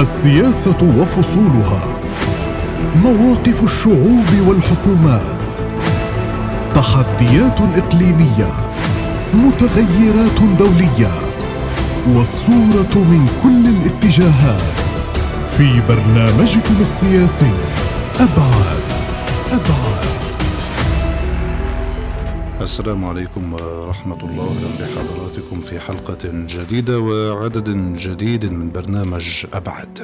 السياسة وفصولها. مواقف الشعوب والحكومات. تحديات إقليمية. متغيرات دولية. والصورة من كل الاتجاهات. في برنامجكم السياسي. أبعاد. أبعاد. السلام عليكم ورحمة الله بحضراتكم في حلقة جديدة وعدد جديد من برنامج أبعد.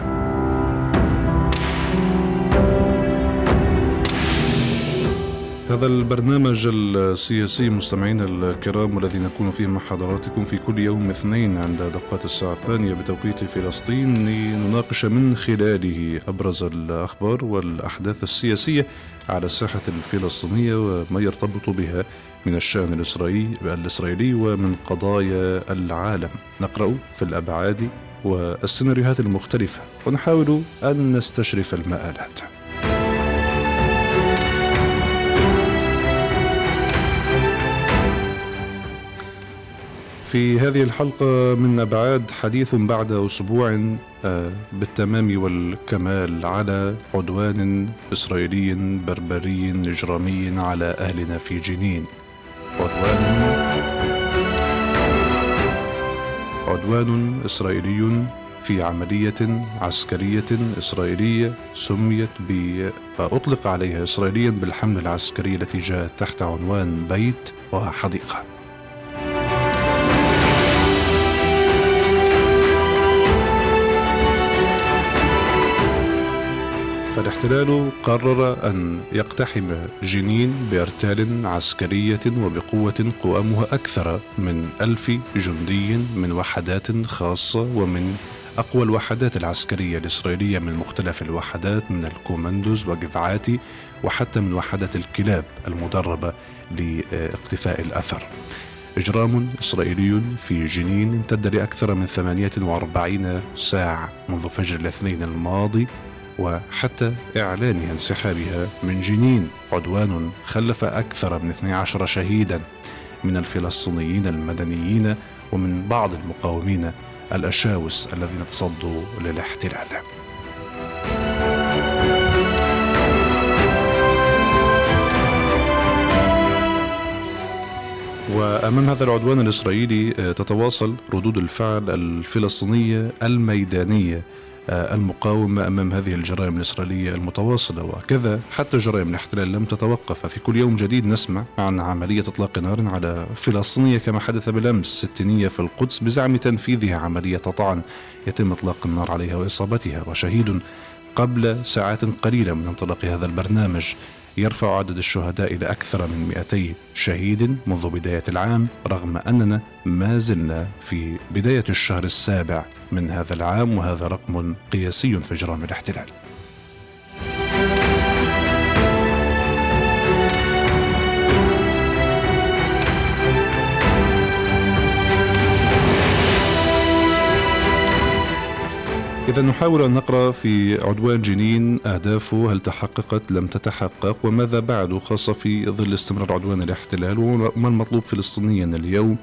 هذا البرنامج السياسي مستمعينا الكرام والذي نكون فيه مع حضراتكم في كل يوم اثنين عند دقات الساعة الثانية بتوقيت فلسطين لنناقش من خلاله أبرز الأخبار والأحداث السياسية على الساحة الفلسطينية وما يرتبط بها من الشأن الإسرائيلي, ومن قضايا العالم. نقرأ في الأبعاد والسيناريوهات المختلفة. ونحاول أن نستشرف المآلات. في هذه الحلقة من أبعاد حديث بعد أسبوع بالتمام والكمال على عدوان إسرائيلي بربري إجرامي على أهلنا في جنين. عدوان. عدوان إسرائيلي في عملية عسكرية إسرائيلية سميت ب أطلق عليها إسرائيليا بالحملة العسكرية التي جاءت تحت عنوان بيت وحديقة. فالاحتلال قرر أن يقتحم جنين بأرتال عسكرية وبقوة قوامها أكثر من ألف جندي من وحدات خاصة ومن أقوى الوحدات العسكرية الإسرائيلية من مختلف الوحدات من الكوماندوز وجفعاتي وحتى من وحدات الكلاب المدربة لاقتفاء الأثر. إجرام إسرائيلي في جنين امتد لأكثر من 48 ساعة منذ فجر الاثنين الماضي وحتى إعلان انسحابها من جنين. عدوان خلف أكثر من 12 شهيدا من الفلسطينيين المدنيين ومن بعض المقاومين الأشاوس الذين تصدوا للاحتلال. وأمام هذا العدوان الإسرائيلي تتواصل ردود الفعل الفلسطينية الميدانية المقاومة أمام هذه الجرائم الإسرائيلية المتواصلة وكذا حتى جرائم الاحتلال لم تتوقف. في كل يوم جديد نسمع عن عملية إطلاق نار على فلسطينية كما حدث بالأمس ستينية في القدس بزعم تنفيذها عملية طعن يتم إطلاق النار عليها وإصابتها. وشهيد قبل ساعات قليلة من انطلاق هذا البرنامج. يرفع عدد الشهداء إلى أكثر من 200 شهيد منذ بداية العام رغم أننا ما زلنا في بداية الشهر السابع من هذا العام وهذا رقم قياسي في إجرام الاحتلال. إذا نحاول أن نقرأ في عدوان جنين أهدافه هل تحققت؟ لم تتحقق. وماذا بعد؟ خاصة في ظل استمرار عدوان الاحتلال وما المطلوب فلسطينيا اليوم؟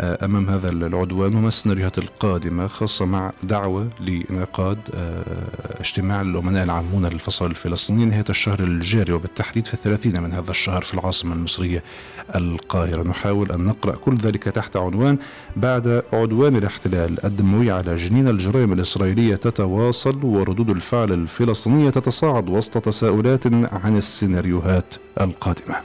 أمام هذا العدوان وما السيناريوهات القادمة خاصة مع دعوة لانعقاد اجتماع الأمناء العامون للفصائل الفلسطينية نهاية الشهر الجاري وبالتحديد في الثلاثين من هذا الشهر في العاصمة المصرية القاهرة. نحاول أن نقرأ كل ذلك تحت عنوان بعد عدوان الاحتلال الدموي على جنين الجرائم الإسرائيلية تتواصل وردود الفعل الفلسطينية تتصاعد وسط تساؤلات عن السيناريوهات القادمة.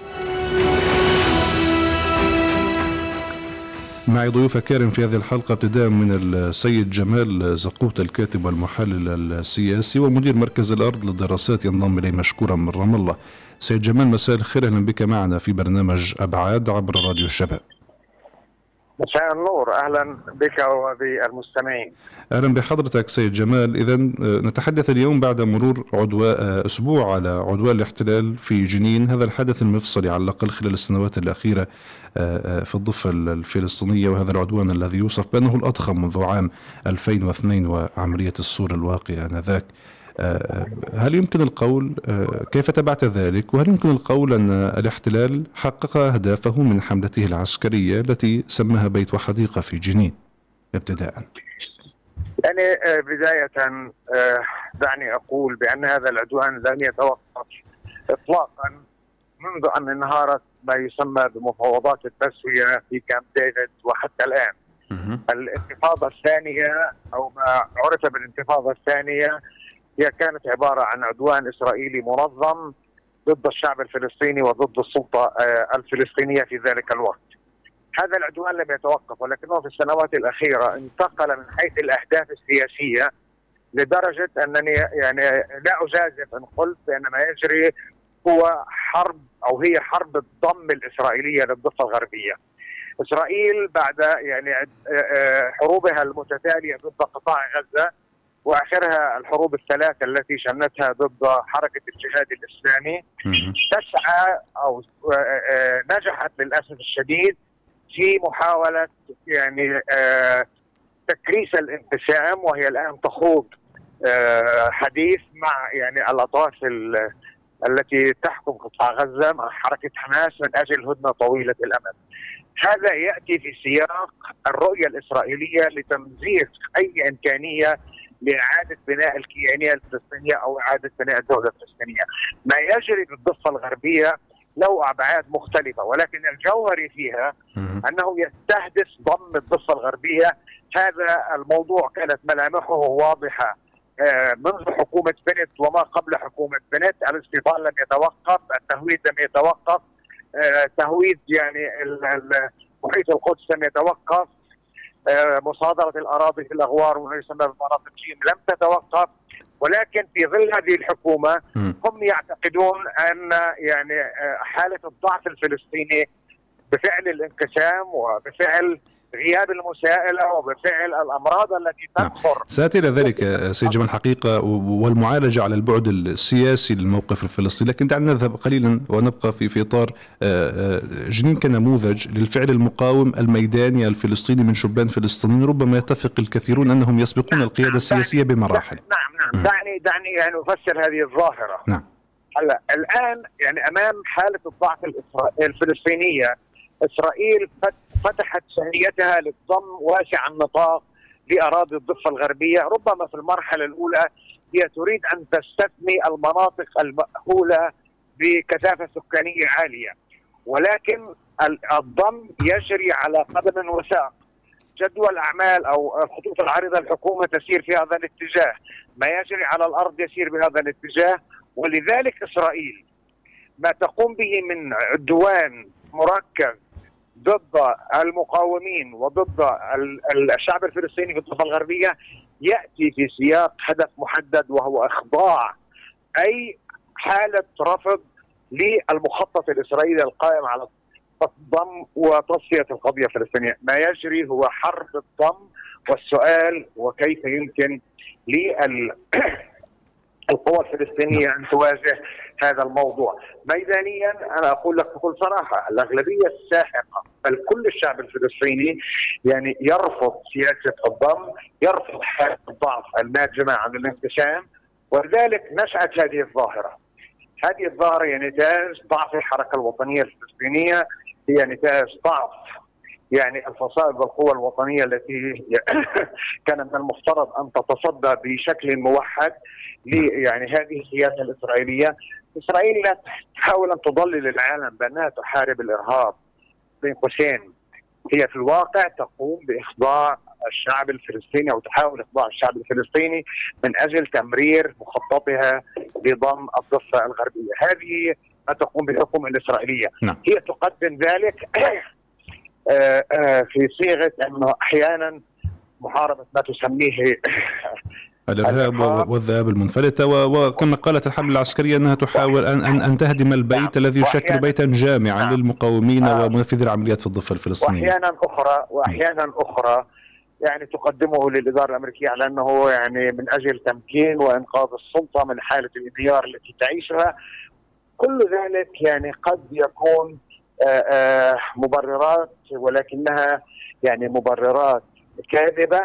معي ضيوف كارم في هذه الحلقة ابتداء من السيد جمال زقوت الكاتب والمحلل السياسي ومدير مركز الأرض للدراسات ينضم إلي مشكورا من رام الله. سيد جمال مساء الخير. أهلا بك معنا في برنامج أبعاد عبر راديو الشباب. مساء النور. أهلا بك وبالمستمعين. أهلا بحضرتك سيد جمال. اذا نتحدث اليوم بعد مرور عدواء أسبوع على عدوان الاحتلال في جنين. هذا الحدث المفصلي على الأقل خلال السنوات الأخيرة في الضفة الفلسطينية وهذا العدوان الذي يوصف بأنه الأضخم منذ عام 2002 وعمليه السور الواقعه آنذاك. هل يمكن القول كيف تبعت ذلك؟ وهل يمكن القول أن الاحتلال حقق أهدافه من حملته العسكرية التي سماها بيت وحديقة في جنين ابتداء؟ يعني آه، بداية آه، دعني أقول بأن هذا العدوان لن يتوقف إطلاقا منذ أن انهارت ما يسمى بمفاوضات التسوية في كامب ديفيد وحتى الآن. الانتفاضة الثانية أو ما عرف بالانتفاضة الثانية هي كانت عبارة عن عدوان إسرائيلي منظم ضد الشعب الفلسطيني وضد السلطة آه، الفلسطينية في ذلك الوقت. هذا العدوان لم يتوقف ولكنه في السنوات الأخيرة انتقل من حيث الأهداف السياسية لدرجة أنني يعني لا أجازف إن قلت بأن ما يجري هو حرب أو هي حرب الضم الإسرائيلية للضفة الغربية. إسرائيل بعد يعني آه، آه، حروبها المتتالية ضد قطاع غزة وآخرها الحروب الثلاثة التي شنتها ضد حركة الجهاد الإسلامي تسعى أو آه، آه، نجحت للأسف الشديد في محاولة يعني آه، تكريس الانقسام وهي الآن تخوض حديث مع يعني الأطراف التي تحكم قطاع غزة مع حركة حماس من أجل هدنة طويلة الأمد. هذا يأتي في سياق الرؤية الإسرائيلية لتمزيق أي إمكانية لإعادة بناء الكيانية الفلسطينية أو إعادة بناء الدولة الفلسطينية. ما يجري بالضفه الغربية له أبعاد مختلفة ولكن الجوهري فيها أنه يستهدف ضم الضفة الغربية. هذا الموضوع كانت ملامحه واضحة آه، منذ حكومة بنت وما قبل حكومة بنت. الاستيطان لم يتوقف التهويد لم يتوقف آه، تهويد يعني محيط القدس لم يتوقف. مصادرة الأراضي في الأغوار وما يسمى بمناطق جيم. لم تتوقف ولكن في ظل هذه الحكومة هم يعتقدون أن يعني آه، حالة الضعف الفلسطيني بفعل الانقسام وبفعل غياب المساءلة وبفعل الأمراض التي نعم. تنخر سأتي إلى ذلك سيد جمال حقيقه والمعالجة على البعد السياسي للموقف الفلسطيني. لكن دعنا نذهب قليلا ونبقى في في إطار آه، آه، جنين كنموذج للفعل المقاوم الميداني الفلسطيني من شبان فلسطينيين. ربما يتفق الكثيرون أنهم يسبقون نعم. القيادة السياسية بمراحل. نعم نعم. دعني دعني يعني أفسر هذه الظاهرة. نعم. هلا الآن يعني أمام حالة الضعف الفلسطينية إسرائيل فتحت شهيتها للضم واسع النطاق لأراضي الضفة الغربية، ربما في المرحلة الأولى هي تريد أن تستثني المناطق المأهولة بكثافة سكانية عالية. ولكن الضم يجري على قدم وساق. جدول أعمال أو الخطوط العريضة الحكومة تسير في هذا الاتجاه، ما يجري على الأرض يسير بهذا الاتجاه، ولذلك إسرائيل ما تقوم به من عدوان مركب ضد المقاومين وضد الشعب الفلسطيني في الضفة الغربية يأتي في سياق هدف محدد وهو إخضاع أي حالة رفض للمخطط الإسرائيلي القائم على الضم وتصفية القضية الفلسطينية، ما يجري هو حرب الضم والسؤال وكيف يمكن لل القوى الفلسطينية أن تواجه هذا الموضوع. ميدانيا أنا أقول لك بكل صراحة الأغلبية الساحقة بل كل الشعب الفلسطيني يعني يرفض سياسة الضم يرفض حالة الضعف الناجمه عن الانقسام ولذلك نشأت هذه الظاهرة. هذه الظاهرة هي نتاج ضعف الحركة الوطنية الفلسطينية هي نتاج ضعف يعني الفصائل والقوى الوطنية التي كان من المفترض أن تتصدى بشكل موحد يعني هذه السياسة الإسرائيلية، إسرائيل لا تحاول أن تضلل العالم بانها تحارب الإرهاب بين قوسين هي في الواقع تقوم بإخضاع الشعب الفلسطيني أو تحاول إخضاع الشعب الفلسطيني من أجل تمرير مخططها لضم الضفة الغربية، هذه ما تقوم به الحكومة الإسرائيلية، نعم. هي تقدم ذلك آه، آه، في صيغة أنه أحيانا محاربة ما تسميه الإرهاب والذهاب المنفلته وكما قالت الحملة العسكرية أنها تحاول ان ان, أن تهدم البيت نعم. الذي يشكل بيتا جامعا نعم. للمقاومين آه. ومنفذي العمليات في الضفة الفلسطينية. وأحيانا أخرى وأحيانا أخرى يعني تقدمه للإدارة الأمريكية على أنه يعني من أجل تمكين وإنقاذ السلطة من حالة الانهيار التي تعيشها كل ذلك يعني قد يكون آه، آه، مبررات ولكنها يعني مبررات كاذبة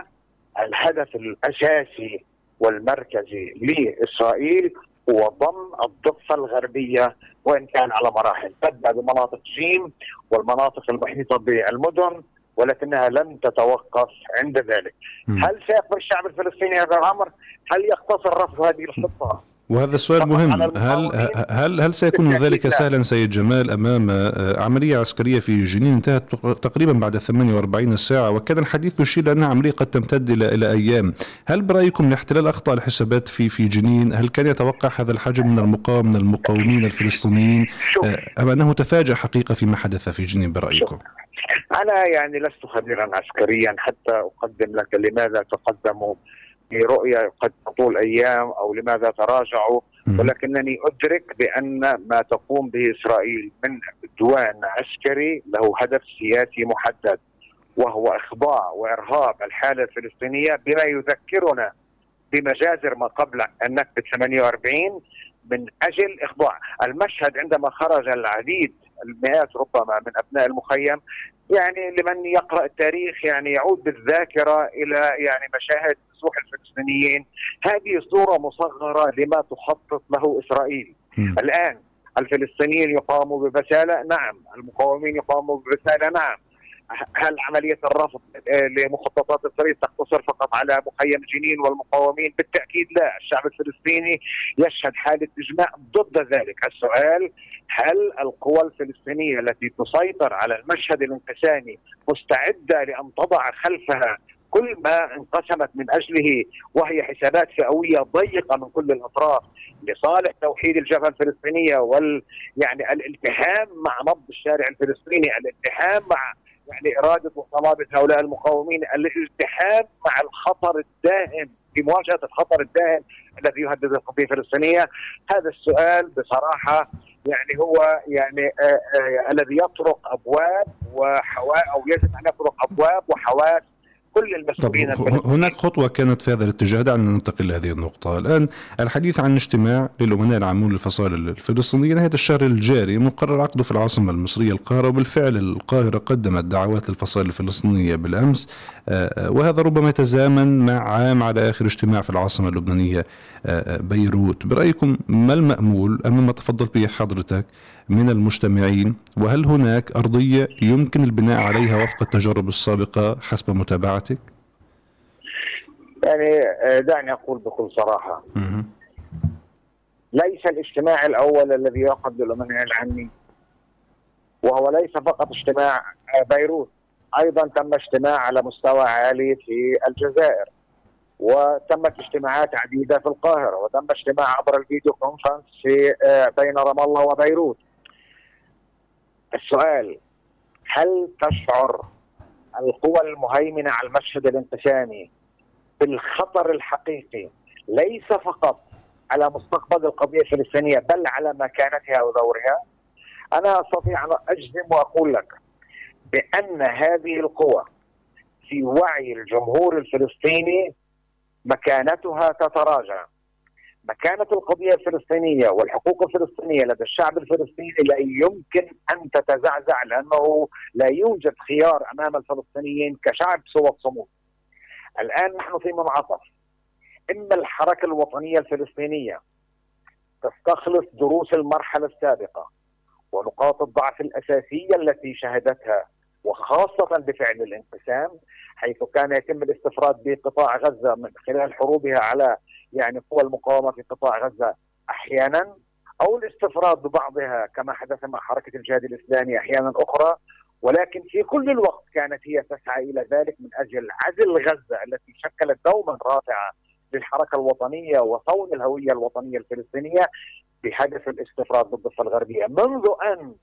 الهدف الأساسي والمركزي لإسرائيل هو ضم الضفة الغربية وإن كان على مراحل. تبدأ بمناطق جيم والمناطق المحيطة بالمدن ولكنها لم تتوقف عند ذلك. هل سيقبل الشعب الفلسطيني هذا الأمر؟ هل يقتصر رفض هذه الخطة؟ وهذا السؤال مهم. هل هل هل سيكون ذلك سهلا سيد جمال أمام آه، عملية عسكرية في جنين؟ انتهت تقريبا بعد 48 ساعة وكان الحديث يشير أنها عملية قد تمتد إلى إلى أيام. هل برأيكم الاحتلال اخطا الحسابات في في جنين؟ هل كان يتوقع هذا الحجم من المقاومة من المقاومين الفلسطينيين؟ آه، أم أنه تفاجأ حقيقة فيما حدث في جنين برأيكم؟ أنا يعني لست خبيرا عسكريا حتى أقدم لك لماذا تقدموا. برؤيه قد تطول أيام أو لماذا تراجعوا ولكنني أدرك بأن ما تقوم به إسرائيل من عدوان عسكري له هدف سياسي محدد وهو إخضاع وإرهاب الحالة الفلسطينية بما يذكرنا بمجازر ما قبل النكبه 48 من أجل إخضاع. المشهد عندما خرج العديد المئات ربما من أبناء المخيم يعني لمن يقرأ التاريخ يعني يعود بالذاكرة إلى يعني مشاهد نسوح الفلسطينيين. هذه صورة مصغرة لما تخطط له إسرائيل. م. الآن الفلسطينيين يقاوموا ببسالة نعم. المقاومين يقاوموا ببسالة نعم. هل عملية الرفض لمخططات إسرائيل تقتصر فقط على مخيم جنين والمقاومين؟ بالتأكيد لا، الشعب الفلسطيني يشهد حالة إجماع ضد ذلك، السؤال هل القوى الفلسطينية التي تسيطر على المشهد الانقسامي مستعدة لأن تضع خلفها كل ما انقسمت من أجله وهي حسابات فئوية ضيقة من كل الأطراف لصالح توحيد الجبهة الفلسطينية وال يعني الالتحام مع نبض الشارع الفلسطيني، الالتحام مع يعني إرادة وصلابه هؤلاء المقاومين، الالتحام مع الخطر الدائم في مواجهة الخطر الدائم الذي يهدد القضية الفلسطينية، هذا السؤال بصراحة يعني هو يعني آآ آآ الذي يطرق أبواب وحواس أو يجب أن يطرق أبواب وحواس كل المسؤولين هناك خطوة كانت في هذا الاتجاه دعنا ننتقل لهذه النقطة. الآن الحديث عن اجتماع للأمناء العامون للفصائل الفلسطينية نهاية الشهر الجاري مقرر عقده في العاصمة المصرية القاهرة وبالفعل القاهرة قدمت دعوات للفصائل الفلسطينية بالأمس. آه، آه، وهذا ربما يتزامن مع عام على آخر اجتماع في العاصمة اللبنانية آه، بيروت. برأيكم ما المأمول؟ أمام ما تفضل به حضرتك؟ من المجتمعين وهل هناك أرضية يمكن البناء عليها وفق التجارب السابقة حسب متابعتك؟ يعني آه، دعني أقول بكل صراحة. ليس الاجتماع الأول الذي يعقد للأمناء العامين وهو ليس فقط اجتماع آه، بيروت. أيضا تم اجتماع على مستوى عالي في الجزائر وتمت اجتماعات عديدة في القاهرة وتم اجتماع عبر الفيديو كونفرنس في آه، بين رام الله وبيروت. السؤال هل تشعر القوى المهيمنة على المشهد الانقسامي بالخطر الحقيقي ليس فقط على مستقبل القضية الفلسطينية بل على مكانتها ودورها؟ أنا أستطيع أن أجزم وأقول لك بأن هذه القوى في وعي الجمهور الفلسطيني مكانتها تتراجع. مكانة القضية الفلسطينية والحقوق الفلسطينية لدى الشعب الفلسطيني لا يمكن أن تتزعزع لأنه لا يوجد خيار أمام الفلسطينيين كشعب سوى الصمود. الآن نحن في منعطف. إما الحركة الوطنية الفلسطينية تستخلص دروس المرحلة السابقة ونقاط الضعف الأساسية التي شهدتها وخاصة بفعل الانقسام حيث كان يتم الاستفراد بقطاع غزة من خلال حروبها على يعني قوى المقاومة في قطاع غزة أحيانا أو الاستفراد ببعضها كما حدث مع حركة الجهاد الإسلامي أحيانا أخرى. ولكن في كل الوقت كانت هي تسعى إلى ذلك من أجل عزل غزة التي شكلت دوما رافعة للحركة الوطنية وصون الهوية الوطنية الفلسطينية بهدف الاستفراد بالضفة الغربية. منذ أن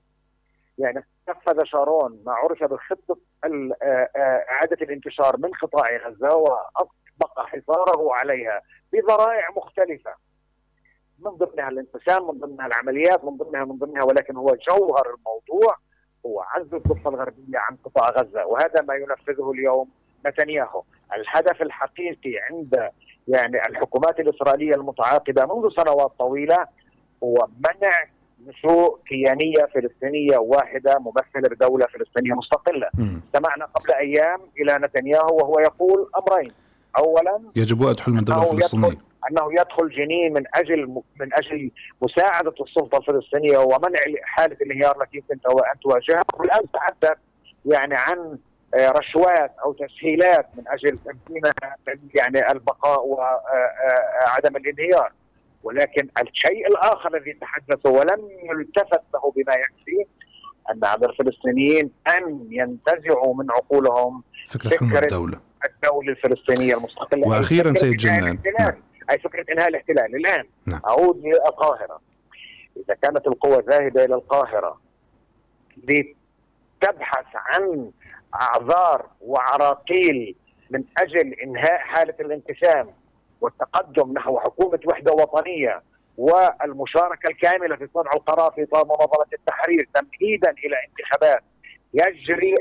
يعني نفذ شارون ما عرف بخطه اعاده الانتشار من قطاع غزة وأطبق حصاره عليها بذرائع مختلفة. من ضمنها الانقسام من ضمنها العمليات من ضمنها من ضمنها ولكن هو جوهر الموضوع هو عزل الضفة الغربية عن قطاع غزة وهذا ما ينفذه اليوم نتنياهو. الهدف الحقيقي عند يعني الحكومات الإسرائيلية المتعاقبة منذ سنوات طويلة هو منع نشوء كيانية فلسطينية واحدة ممثلة بدولة فلسطينية مستقلة. سمعنا قبل أيام إلى نتنياهو وهو يقول أمرين. اولا يجب وقت حلم الدولة الفلسطينيه أنه يدخل جنين من أجل من أجل مساعدة السلطة الفلسطينية ومنع حالة الانهيار التي يمكن أن تواجهها. والآن تحدث يعني عن آه، رشوات أو تسهيلات من أجل تمكينها من يعني البقاء وعدم الانهيار. ولكن الشيء الآخر الذي تحدثوا ولم يلتفت له بما يكفي أن على الفلسطينيين أن ينتزعوا من عقولهم فكرة, فكرة الدولة. الدولة الفلسطينية المستقلة. وأخيرا سيد جنان. أي فكرة إنهاء الاحتلال. الآن نعم. أعود للقاهرة. إذا كانت القوى ذاهبه إلى القاهرة لتبحث عن أعذار وعراقيل من أجل إنهاء حالة الانقسام والتقدم نحو حكومة وحدة وطنية والمشاركة الكاملة في صنع القرار في منظمة التحرير تمهيدا إلى انتخابات يجري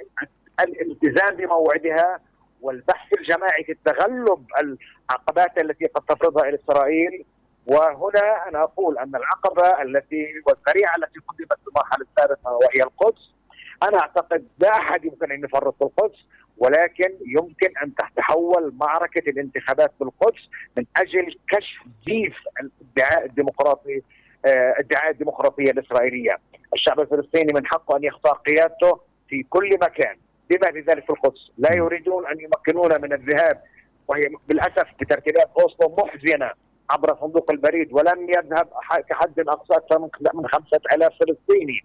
الالتزام بموعدها والبحث الجماعي في التغلب العقبات التي قد تفرضها إسرائيل. وهنا أنا أقول أن العقبة التي والذريعة التي قدمت في المرحلة السابقه وهي القدس أنا أعتقد لا أحد يمكن أن يفرط القدس. ولكن يمكن أن تتحول معركة الانتخابات في القدس من أجل كشف زيف الادعاء الديمقراطي آه، ادعاء الديمقراطية الإسرائيلية، الشعب الفلسطيني من حقه أن يختار قيادته في كل مكان. بما في ذلك في القدس، لا يريدون أن يمكنونا من الذهاب وهي بالأسف بترتيبات أوسلو محزنة عبر صندوق البريد ولم يذهب كحد أقصى أكثر من 5000 فلسطيني.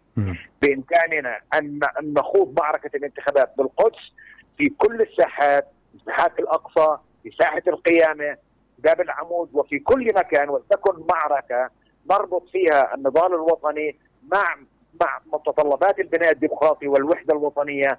بإمكاننا أن نخوض معركة الانتخابات بالقدس في كل الساحات ساحات الأقصى في ساحة القيامة باب العمود وفي كل مكان ولتكن معركة نربط فيها النضال الوطني مع مع متطلبات البناء الديمقراطي والوحدة الوطنية.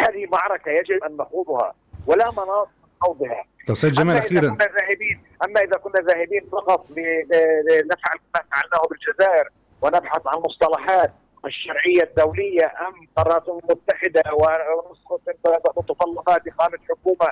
هذه معركة يجب أن نخوضها ولا مناص خوضها طيب سيد جمال أخيرا. كنا ذاهبين أما إذا كنا ذاهبين فقط لنفعل ما فعلناه بالجزائر ونبحث عن مصطلحات الشرعية الدولية أم قرارات متحدة ونسخة متطلبات إقامة حكومة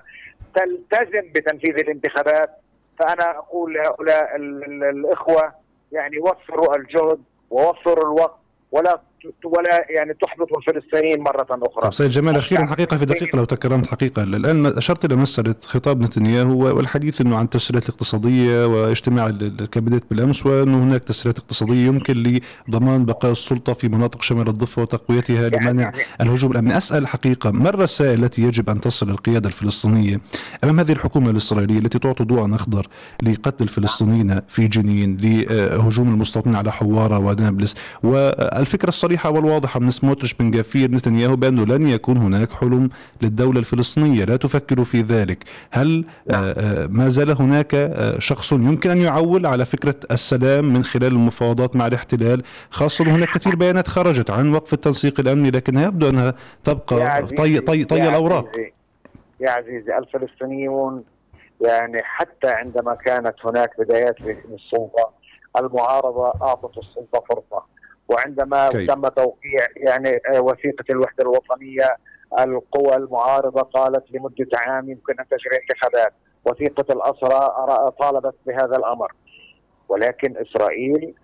تلتزم بتنفيذ الانتخابات؟ فأنا أقول لهؤلاء الإخوة يعني وفروا الجهد ووفروا الوقت ولا ولا يعني تحبط الفلسطينيين مرة أخرى. طيب سيد جمال أخيرا حقيقة في دقيقة لو تكرمت حقيقة. الآن أشرت إلى مسألة خطاب نتنياهو والحديث أنه عن التسهيلات الاقتصادية واجتماع الكابينت بالأمس وأنه هناك تسهيلات اقتصادية يمكن لضمان بقاء السلطة في مناطق شمال الضفة وتقويتها لمنع يعني الهجوم الأمني. أسأل حقيقة ما الرسائل التي يجب أن تصل القيادة الفلسطينية أمام هذه الحكومة الإسرائيلية التي تعطي ضوءا أخضر لقتل الفلسطينيين في جنين لهجوم المستوطنين على حوارة ونابلس؟ والفكرة الصريحة والواضحة. من سموتريش بن جافير نتنياهو بأنه لن يكون هناك حلم للدولة الفلسطينية. لا تفكر في ذلك. هل آه، آه، ما زال هناك آه، شخص يمكن أن يعول على فكرة السلام من خلال المفاوضات مع الاحتلال؟ خاصة هناك كثير بيانات خرجت عن وقف التنسيق الأمني لكنها يبدو أنها تبقى طي, طي, طي الأوراق. يا عزيزي الفلسطينيون يعني حتى عندما كانت هناك بدايات للسلطة المعارضة أعطت السلطة فرصة. وعندما كي. تم توقيع يعني آه، وثيقة الوحدة الوطنية القوى المعارضة قالت لمدة عام يمكن أن تجري انتخابات. وثيقة الأسرى طالبت بهذا الأمر. ولكن إسرائيل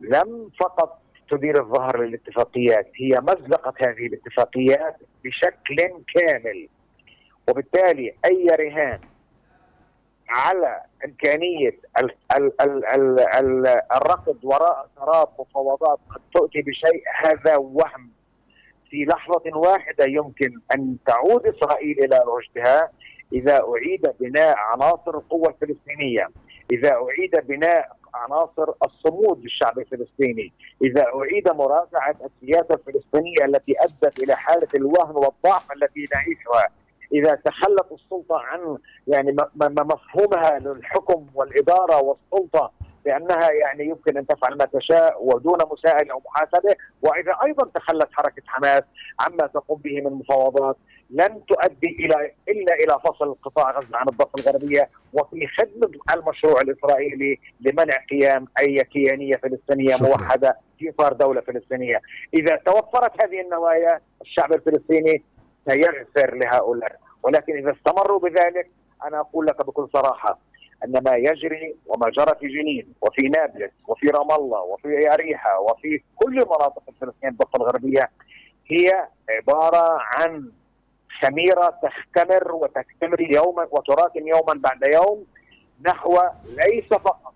لم فقط تدير الظهر للاتفاقيات هي مزقت هذه الاتفاقيات بشكل كامل. وبالتالي أي رهان على إمكانية الركض وراء سراب مفاوضات قد تؤتي بشيء هذا وهم. في لحظة واحدة يمكن أن تعود إسرائيل إلى رشدها. إذا أعيد بناء عناصر القوة الفلسطينية، إذا أعيد بناء عناصر الصمود للشعب الفلسطيني، إذا أعيد مراجعة السياسة الفلسطينية التي أدت إلى حالة الوهن والضعف التي نعيشها، إذا تخلت السلطة عن يعني مفهومها للحكم والإدارة والسلطة بأنها يعني يمكن أن تفعل ما تشاء ودون مساءله أو محاسبة، وإذا أيضا تخلت حركة حماس عما تقوم به من مفاوضات لن تؤدي إلى إلا إلى فصل قطاع غزة عن الضفة الغربية وفي خدمة المشروع الإسرائيلي لمنع قيام أي كيانية فلسطينية شكرا. موحدة في إطار دولة فلسطينية، إذا توفرت هذه النوايا الشعب الفلسطيني سيغفر لهؤلاء ولكن إذا استمروا بذلك أنا أقول لك بكل صراحة أن ما يجري وما جرى في جنين وفي نابلس وفي رام الله وفي أريحة وفي كل مناطق الفلسطينية الضفة الغربية هي عبارة عن خميرة تختمر وتكتمر يوما وتراكم يوما بعد يوم نحو ليس فقط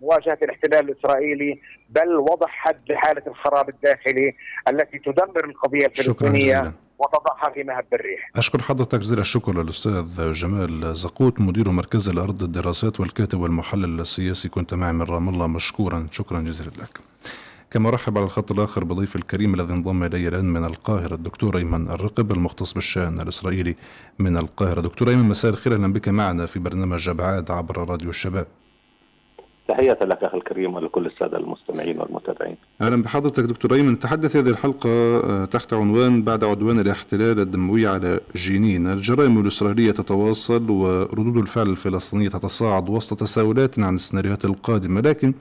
مواجهة الاحتلال الإسرائيلي بل وضع حد لحالة الخراب الداخلي التي تدمر القضية الفلسطينية وتضعها في مهب الريح أشكر حضرتك جزيل الشكر للأستاذ جمال زقوت مدير مركز الأرض الدراسات والكاتب والمحلل السياسي. كنت معي من رام الله مشكورا. شكرا جزيلا لك. كما رحب على الخط الآخر بضيف الكريم الذي انضم إلي الآن من القاهرة الدكتور أيمن الرقب المختص بالشأن الإسرائيلي من القاهرة. دكتور أيمن مساء الخير. أهلا بك معنا في برنامج أبعاد عبر راديو الشباب. تحية لك أخي الكريم ولكل السادة المستمعين والمتابعين. أهلا بحضرتك دكتور أيمن. تحدث هذه الحلقة آه، تحت عنوان بعد عدوان الاحتلال الدموي على جنين. الجرائم الإسرائيلية تتواصل وردود الفعل الفلسطينية تتصاعد وسط تساؤلات عن السيناريوهات القادمة. لكن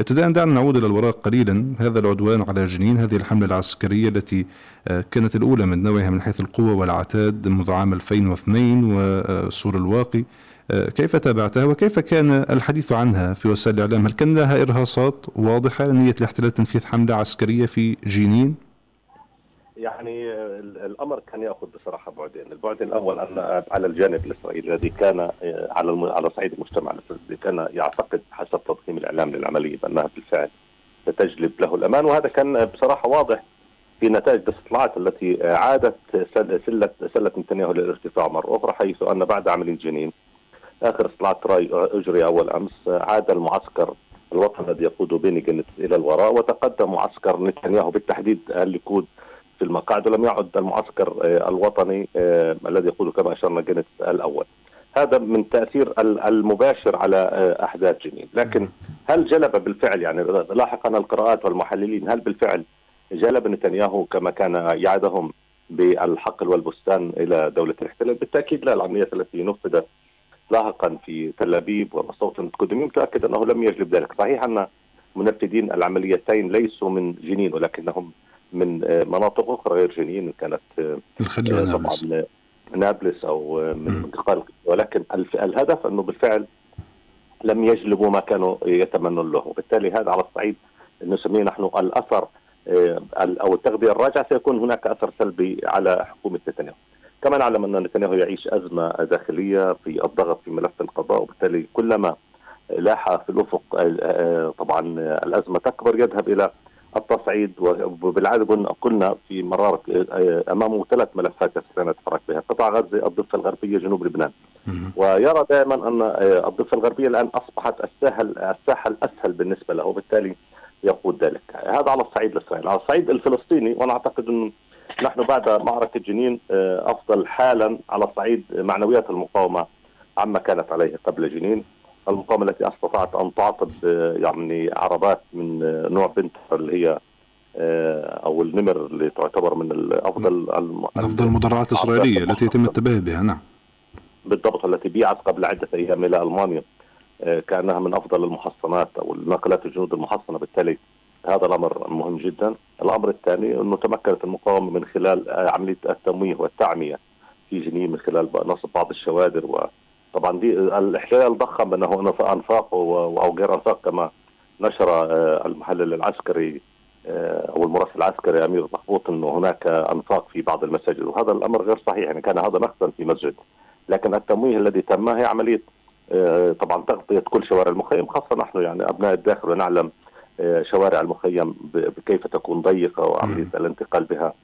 ابتداء دعنا نعود إلى الوراء قليلا. هذا العدوان على جنين هذه الحملة العسكرية التي آه، كانت الأولى من نوعها من حيث القوة والعتاد منذ عام 2002 وسور الواقي كيف تابعتها وكيف كان الحديث عنها في وسائل الإعلام؟ هل كان لها إرهاصات واضحة نية الاحتلال تنفيذ حملة عسكرية في جنين؟ يعني الأمر كان يأخذ بصراحة بعدين، البعد الأول أن على الجانب الإسرائيلي الذي كان آه، على على صعيد المجتمع الاسرائيلي كان يعتقد حسب تضخيم الإعلام للعملية بأنها بالفعل ستجلب له الأمان. وهذا كان بصراحة واضح في نتائج الاستطلاعات التي عادت سلة سلة نتنياهو للارتفاع مرة أخرى حيث أن بعد عمليه جنين آخر استطلاعات راي أجري أول أمس عاد المعسكر الوطني الذي يقود بيني إلى الوراء وتقدم معسكر نتنياهو بالتحديد الليكود في المقاعد ولم يعد المعسكر آه، الوطني آه، الذي يقود كما أشرنا جنتس الأول. هذا من تأثير المباشر على آه، أحداث جنين، لكن هل جلب بالفعل يعني لاحقا القراءات والمحللين هل بالفعل جلب نتنياهو كما كان يعدهم بالحقل والبستان إلى دولة الاحتلال؟ بالتأكيد لا العمليات التي نفذت لاحقا في تل أبيب ومصوت المتقدمين متأكد أنه لم يجلب ذلك، صحيح أن منفذين العمليتين ليسوا من جنين ولكنهم من مناطق أخرى غير جنين. كانت الخلة طبعا نابلس. أو من منطقه ولكن الهدف أنه بالفعل لم يجلبوا ما كانوا يتمنون له، وبالتالي هذا على الصعيد نسميه نحن الأثر أو التغذية الراجعة. سيكون هناك أثر سلبي على حكومة نتنياهو. كما نعلم أن نتنياهو يعيش أزمة داخلية في الضغط في ملف القضاء وبالتالي كلما لاح في الأفق آه، طبعا الأزمة تكبر يذهب إلى التصعيد. وبالعادة قلنا في مرار آه، امامه ثلاث ملفات يستطيع يتحرك بها. قطاع غزة الضفة الغربية جنوب لبنان. ويرى دائما أن آه، الضفة الغربية الآن أصبحت الساحل الساحه الاسهل بالنسبة له وبالتالي يقود ذلك. هذا على الصعيد الإسرائيلي. على الصعيد الفلسطيني وأنا أعتقد انه نحن بعد معركة جنين آه، أفضل حالا على صعيد معنويات المقاومة عما كانت عليه قبل جنين. المقاومة التي أستطاعت أن تعطب آه، يعني عربات من آه، نوع بنت اللي هي أو النمر اللي تعتبر من أفضل أفضل المدرعات الإسرائيلية التي يتم التباهي بها نعم. بالضبط التي بيعت قبل عدة أيام إلى ألمانيا. كأنها من أفضل المحصنات أو الناقلات الجنود المحصنة بالتالي. هذا الأمر مهم جدا. الأمر الثاني أنه تمكنت المقاومة من خلال عملية التمويه والتعمية في جنين من خلال نصب بعض الشوادر وطبعا دي الاحتلال ضخم إنه انفاق أو غير أنفاق كما نشر آه، المحلل العسكري آه، أو المراسل العسكري أمير محبوط إنه هناك أنفاق في بعض المساجد. وهذا الأمر غير صحيح يعني كان هذا نقصا في مسجد. لكن التمويه الذي تم هي عملية آه، طبعا تغطية كل شوارع المخيم خاصة نحن يعني أبناء الداخل ونعلم شوارع المخيم كيف تكون ضيقة وعمليه الانتقال بها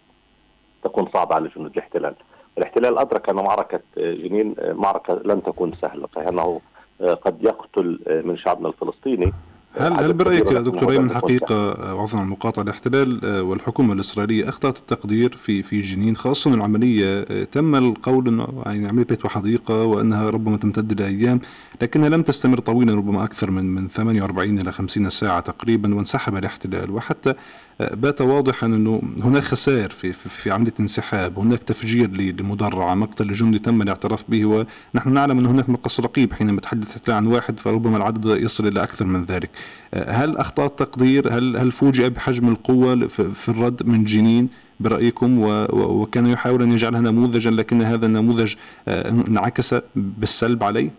تكون صعبة على جنود الاحتلال. الاحتلال أدرك أن معركة جنين معركة لن تكون سهلة صحيح انه قد يقتل من شعبنا الفلسطيني هل هل برأيك دكتور أيمن حقيقة عفوا عن المقاطعه الاحتلال آه، والحكومة الإسرائيلية أخطأت التقدير في في جنين خاصة العملية آه، تم القول إنه يعني عملية بيت وحديقة وإنها ربما تمتد لايام لكنها لم تستمر طويلا ربما أكثر من من 48 إلى 50 ساعة تقريبا وانسحب الاحتلال وحتى بات واضحا أنه هناك خسائر في, في, عملية انسحاب، هناك تفجير لمدرعه، مقتل لجندي تم الاعتراف به ونحن نعلم ان هناك مقص رقيب حينما تحدثت عن واحد فربما العدد يصل إلى أكثر من ذلك. هل اخطاء التقدير؟ هل هل فوجئ بحجم القوة في الرد من جنين؟ برأيكم وكان يحاول أن يجعلها نموذجا لكن هذا النموذج آه، انعكس بالسلب عليه؟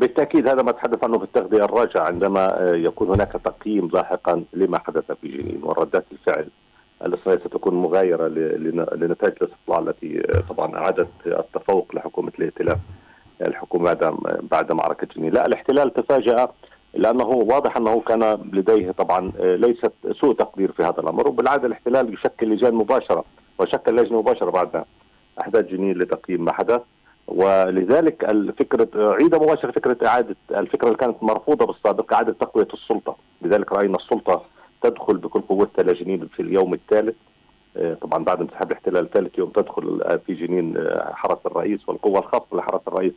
بالتأكيد هذا ما تحدث عنه في التغذية الراجعة عندما آه، يكون هناك تقييم لاحقا لما حدث في جنين وردات الفعل الاسرائيليه ستكون مغايرة لنتائج الاستطلاع التي آه، طبعا أعادت التفوق لحكومة الائتلاف الحكومة بعد بعد معركة جنين، لا الاحتلال تفاجأ لأنه واضح أنه كان لديه طبعا آه، ليست سوء تقدير في هذا الأمر وبالعادة الاحتلال يشكل لجان مباشرة وشكل لجنة مباشرة بعد أحداث جنين لتقييم ما حدث. ولذلك الفكرة عيد مباشرة فكرة إعادة الفكرة اللي كانت مرفوضة بالسابق إعادة تقوية السلطة. لذلك رأينا السلطة تدخل بكل قوتها لجنين في اليوم الثالث. آه، طبعا بعد انسحاب الاحتلال ثالث يوم تدخل في جنين آه، حرس الرئيس والقوة الخاصة لحرس الرئيس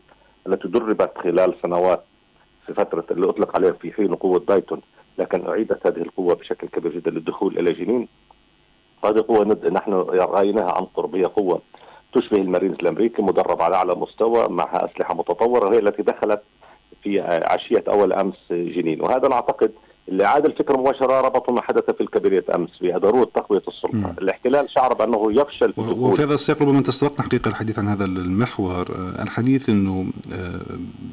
التي دربت خلال سنوات في فترة اللي أطلق عليها في حين قوة دايتون لكن أعيدت هذه القوة بشكل كبير جدا للدخول إلى جنين. هذه قوة نحن رأيناها عن قرب هي قوة. تشبه المارينز الأمريكي مدرب على أعلى مستوى معها أسلحة متطورة وهي التي دخلت في عشية أول أمس جنين. وهذا نعتقد اللي عاد الفكرة مباشرة ربطوا ما حدث في الكبيريه أمس بضروره تقوية السلطه، م. الاحتلال شعر بأنه يفشل في وفي هذا السياق ربما أنت استبقنا حقيقة الحديث عن هذا المحور، آه، الحديث إنه آه،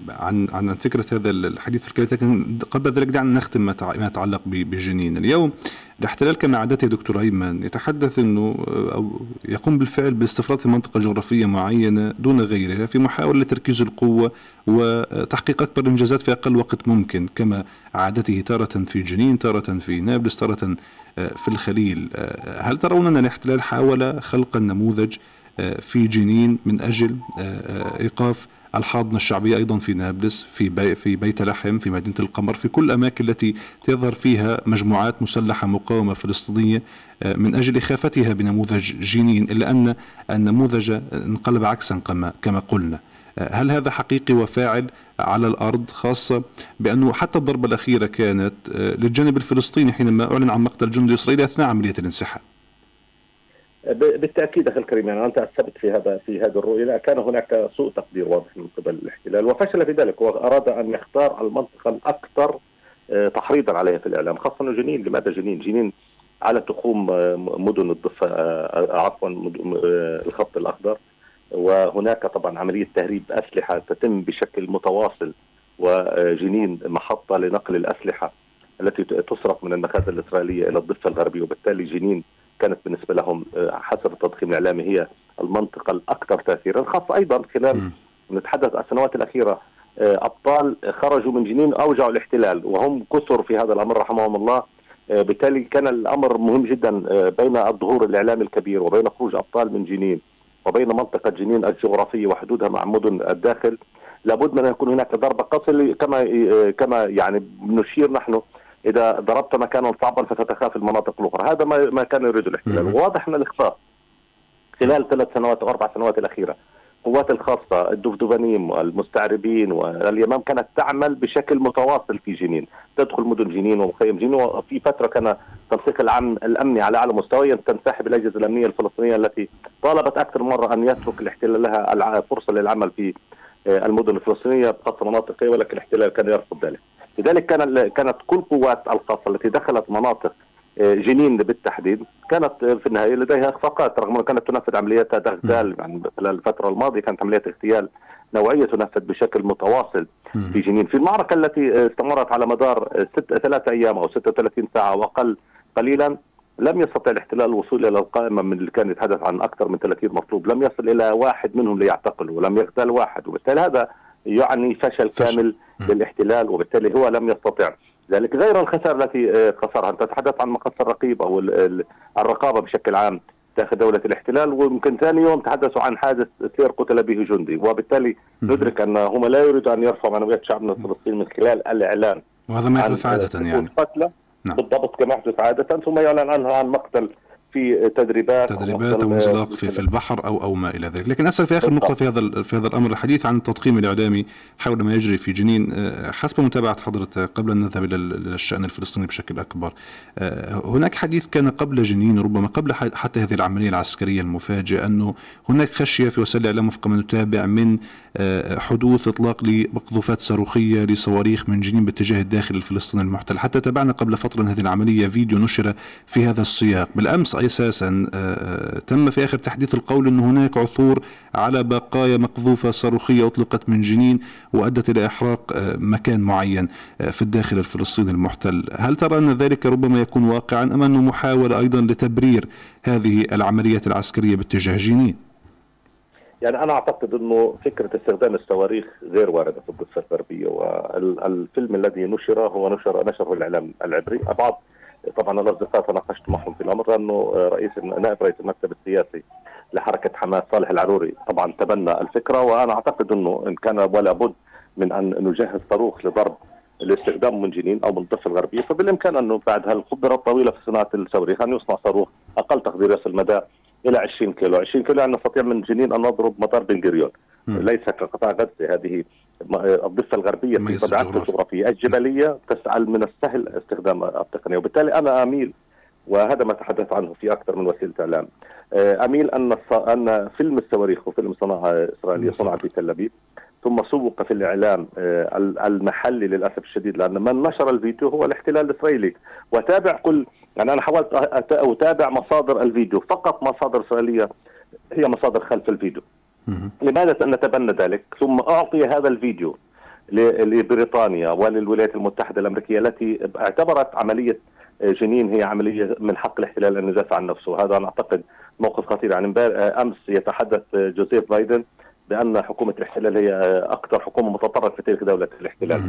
عن عن فكرة هذا الحديث في الكبيريه لكن قبل ذلك دعنا نختم ما يتعلق بجنين، اليوم الاحتلال كما عادته دكتور أيمن يتحدث إنه آه، أو يقوم بالفعل بالاستفراغ في منطقة جغرافية معينة دون غيرها في محاولة لتركيز القوة وتحقيق أكبر إنجازات في أقل وقت ممكن كما عادته تارة في جنين تارة في نابلس تارة آه، في الخليل. آه، هل ترون أن الاحتلال حاول خلق النموذج في جنين من أجل إيقاف الحاضنة الشعبية أيضا في نابلس في بي في بيت لحم في مدينة القمر في كل الأماكن التي تظهر فيها مجموعات مسلحة مقاومة فلسطينية آه، من أجل إخافتها بنموذج جنين إلا أن النموذج انقلب عكسا كما, قلنا. آه، هل هذا حقيقي وفاعل على الأرض خاصة بأنه حتى الضربة الأخيرة كانت آه، للجانب الفلسطيني حينما أعلن عن مقتل جندي إسرائيلي أثناء عملية الانسحاب بالتأكيد أخي الكريم يعني أنت أثبت في هذا في هذه الرؤية كان هناك سوء تقدير واضح من قبل الاحتلال وفشل في ذلك وأراد أن يختار المنطقة الأكثر آه، تحريضا عليها في الإعلام خاصة جنين لماذا جنين؟ جنين على تخوم آه، مدن الضفة عفوا الخط الأخضر وهناك طبعا عملية تهريب أسلحة تتم بشكل متواصل وجنين محطة لنقل الأسلحة التي تسرق من المخازن الإسرائيلية إلى الضفة الغربية وبالتالي جنين كانت بالنسبة لهم آه، حسب التضخيم الإعلامي هي المنطقة الأكثر تاثيرا خاصة أيضا خلال نتحدث السنوات الأخيرة آه، أبطال خرجوا من جنين أوجعوا الاحتلال وهم كثر في هذا الأمر رحمهم الله آه، بالتالي كان الأمر مهم جدا بين الظهور الإعلامي الكبير وبين خروج أبطال من جنين. وبين منطقة جنين الجغرافية وحدودها مع مدن الداخل لابد من أن يكون هناك ضربه قصر كما كما يعني نشير نحن إذا ضربت مكانا صعبا فستخاف المناطق الأخرى. هذا ما ما كان يريد الاحتلال. وواضح ان الاخفاق خلال ثلاث سنوات أو أربع سنوات الأخيرة. القوات الخاصة الدفدفانيم والمستعربين واليمام كانت تعمل بشكل متواصل في جنين. تدخل مدن جنين ومخيم جنين وفي فترة كان تنسيق العام الأمني على أعلى مستوى تنسحب الأجهزة الأمنية الفلسطينية التي طالبت أكثر مرة أن يترك الاحتلال لها فرصة للعمل في آه، المدن الفلسطينية خاصة مناطق ولكن الاحتلال كان يرفض ذلك. لذلك كان كانت كل قوات الخاصة التي دخلت مناطق جنين بالتحديد. كانت في النهاية لديها إخفاقات رغم انها كانت تنفذ عمليات اغتيال يعني خلال الفترة الماضية كانت عمليات اغتيال نوعية تنفذ بشكل متواصل في جنين. في المعركة التي آه، استمرت على مدار ست ثلاث أيام أو 36 ساعة وأقل قليلا لم يستطع الاحتلال الوصول إلى القائمة من اللي كان يتحدث عن أكثر من 30 مطلوب. لم يصل إلى واحد منهم ليعتقل ولم يغتال واحد. وبالتالي هذا يعني فشل, فشل. كامل للاحتلال وبالتالي هو لم يستطع ذلك غير الخسائر التي آه، خسرها. أنت تتحدث عن مقص الرقيب أو الرقابة بشكل عام داخل دولة الاحتلال ويمكن ثاني يوم تحدثوا عن حادث سير قتل به جندي. وبالتالي ندرك أن هم لا يريدوا أن يرفعوا معنويات شعبنا الفلسطيني من خلال الإعلان وهذا ما يحدث عادة يعني. قتلى نعم. بالضبط كما يحدث عادة ثم يعلن عنه عن مقتل في تدريبات تدريبات أو انزلاق في, في البحر أو أو ما إلى ذلك، لكن اسال في آخر نقطة في هذا في هذا الأمر الحديث عن التضخيم الإعلامي حول ما يجري في جنين آه، حسب متابعة حضرتك قبل أن نذهب إلى الشأن الفلسطيني بشكل أكبر. آه، هناك حديث كان قبل جنين ربما قبل حتى هذه العملية العسكرية المفاجئة أنه هناك خشية في وسائل الإعلام وفق ما نتابع من آه، حدوث إطلاق لمقذوفات صاروخية لصواريخ من جنين باتجاه الداخل الفلسطيني المحتل، حتى تابعنا قبل فترة هذه العملية فيديو نشر في هذا السياق، بالأمس أساسا تم في آخر تحديث القول أن هناك عثور على بقايا مقذوفة صاروخية أطلقت من جنين وأدت إلى إحراق آه، مكان معين آه، في الداخل الفلسطيني المحتل. هل ترى أن ذلك ربما يكون واقعا أم أنه محاولة أيضا لتبرير هذه العمليات العسكرية باتجاه جنين؟ يعني أنا أعتقد إنه فكرة استخدام الصواريخ غير واردة في الضفه الغربية والفيلم الذي نشر هو نشر نشره الإعلام العبري بعض طبعا الأصدقاء تناقشت معهم في الأمر انه رئيس نائب رئيس المكتب السياسي لحركة حماس صالح العروري طبعا تبنى الفكرة وأنا أعتقد إنه إن كان ولا بد من أن نجهز صاروخ لضرب لاستخدامه من جنين أو من الضفه الغربيه فبالإمكان انه بعد هالخبره الطويلة في صناعه الصواريخ ان يصنع صاروخ أقل تقدير يصل مدى إلى 20 كيلو، 20 كيلو يعني نستطيع من جنين أن نضرب مطار بن غريون ليس كقطاع غزة هذه الضفة الغربية في طبيعتها الجغرافيه الجبلية تسأل من السهل استخدام التقنية وبالتالي أنا آميل وهذا ما تحدث عنه في أكثر من وسيلة إعلام. آه، آميل أن أن فيلم الصواريخ وفيلم صنعها إسرائيلية صنع في تل أبيب ثم سوق في الإعلام آه، المحلي للأسف الشديد لأن من نشر الفيديو هو الاحتلال الإسرائيلي. وتابع كل يعني أنا حاولت أتابع مصادر الفيديو فقط مصادر إسرائيلية هي مصادر خلف الفيديو. لماذا نتبنى ذلك؟ ثم أعطي هذا الفيديو لبريطانيا وللولايات المتحدة الأمريكية التي اعتبرت عملية جنين هي عملية من حق الاحتلال ان يدافع عن نفسه. هذا أنا أعتقد موقف خطير. يعني أمس يتحدث جوزيف بايدن بأن حكومة الاحتلال هي أكثر حكومة متطرفة في تاريخ دولة الاحتلال.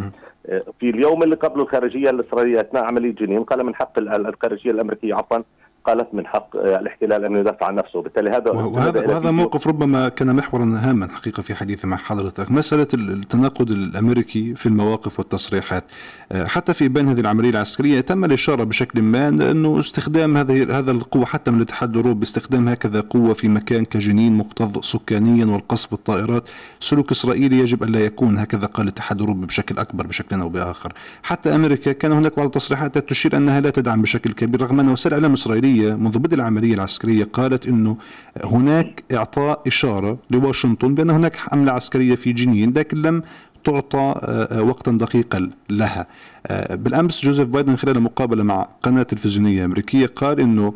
في اليوم اللي قبله الخارجية الإسرائيلية أثناء عملية جنين قال من حق الخارجية الأمريكية عفوا قالت من حق الاحتلال أن يدافع عن نفسه. وبالتالي هذا وهذا وهذا موقف ربما كان محورا هاما حقيقة في حديثي مع حضرتك. مسألة التناقض الأمريكي في المواقف والتصريحات. آه، حتى في بين هذه العملية العسكرية تم الإشارة بشكل ما أنه استخدام هذه هذا القوة حتى من الاتحاد الأوروبي باستخدام هكذا قوة في مكان كجنين مكتظ سكانيا والقصف بالطائرات سلوك إسرائيلي يجب أن لا يكون هكذا قال الاتحاد الأوروبي بشكل أكبر بشكل أو بآخر. حتى أمريكا كان هناك بعض التصريحات تشير أنها لا تدعم بشكل كبير رغم ان وسائل الاعلام الاسرائيليه الإسرائيلية منذ بدء العملية العسكرية قالت أنه هناك إعطاء إشارة لواشنطن بأن هناك حملة عسكرية في جنين لكن لم تعطى آه، آه، وقتا دقيقا لها. آه، بالأمس جوزيف بايدن خلال مقابلة مع قناة تلفزيونية أمريكية قال إنه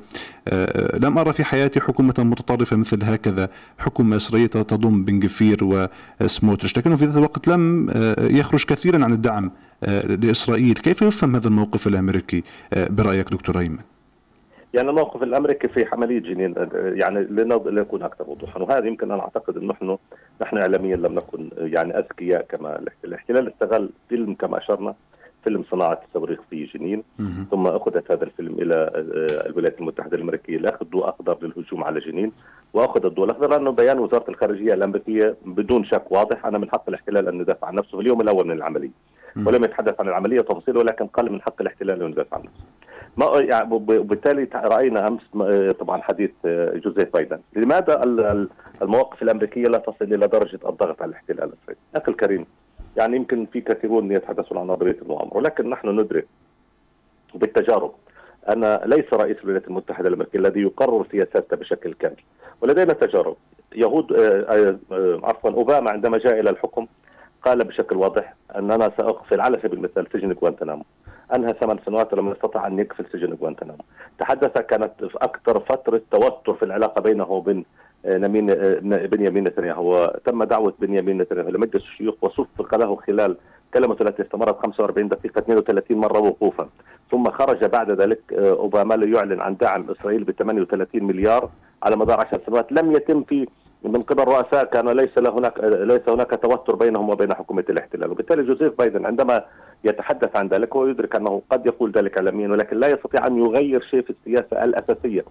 لم أرى في حياتي حكومة متطرفة مثل هكذا حكومة إسرائيلية تضم بن غفير وسموتريش لكنه في ذات الوقت لم يخرج كثيرا عن الدعم لإسرائيل. كيف يفهم هذا الموقف الأمريكي؟ برأيك دكتور أيمن؟ يعني الموقف الأمريكي في عمليه جنين يعني لنكون أكثر وضوحا. وهذا يمكن أنا أعتقد إنه نحن نحن اعلاميا لم نكن يعني أذكياء كما الاحتلال استغل فيلم كما أشرنا فيلم صناعة الصواريخ في جنين. ثم أخذت هذا الفيلم إلى آه، الولايات المتحدة الأمريكية لأخذ ضوء أخضر للهجوم على جنين. واخذ الضوء الأخضر لأنه بيان وزارة الخارجية الأمريكية بدون شك واضح. أنا من حق الاحتلال أن يدافع عن نفسه في اليوم الأول من العملية. ولم يتحدث عن العملية وتفاصيل ولكن قال من حق الاحتلال أن يدافع عن نفسه. ما يعني وبالتالي رأينا أمس طبعا حديث جوزيف بايدن، لماذا المواقف الأمريكية لا تصل إلى درجة الضغط على الاحتلال الاسرائيلي؟ أخي الكريم يعني يمكن في كثيرون يتحدثون عن نظرية المؤامرة ولكن نحن ندرك بالتجارب أن ليس رئيس الولايات المتحدة الأمريكية الذي يقرر سياساته بشكل كامل ولدينا تجارب يهود آه، آه، عفوا أوباما عندما جاء إلى الحكم قال بشكل واضح أننا سأقفل على سبيل المثال سجن غوانتنامو أنهى ثمان سنوات ولم يستطع أن يقفل سجن غوانتنامو تحدث كانت أكثر فترة توتر في العلاقة بينه وبين آه، نمين آه، بنيامين نتنياهو. وتم دعوة بنيامين نتنياهو لمجلس الشيوخ وصفق له خلال كلمته التي استمرت 45 دقيقة 32 مرة وقوفا. ثم خرج بعد ذلك آه، أوباما ليعلن عن دعم إسرائيل ب 38 مليار على مدار 10 سنوات. لم يتم في من قبل رؤساء كان ليس هناك ليس هناك توتر بينهم وبين حكومة الاحتلال. وبالتالي جوزيف بايدن عندما يتحدث عن ذلك هو يدرك أنه قد يقول ذلك اعلاميا ولكن لا يستطيع أن يغير شيء في السياسة الأساسية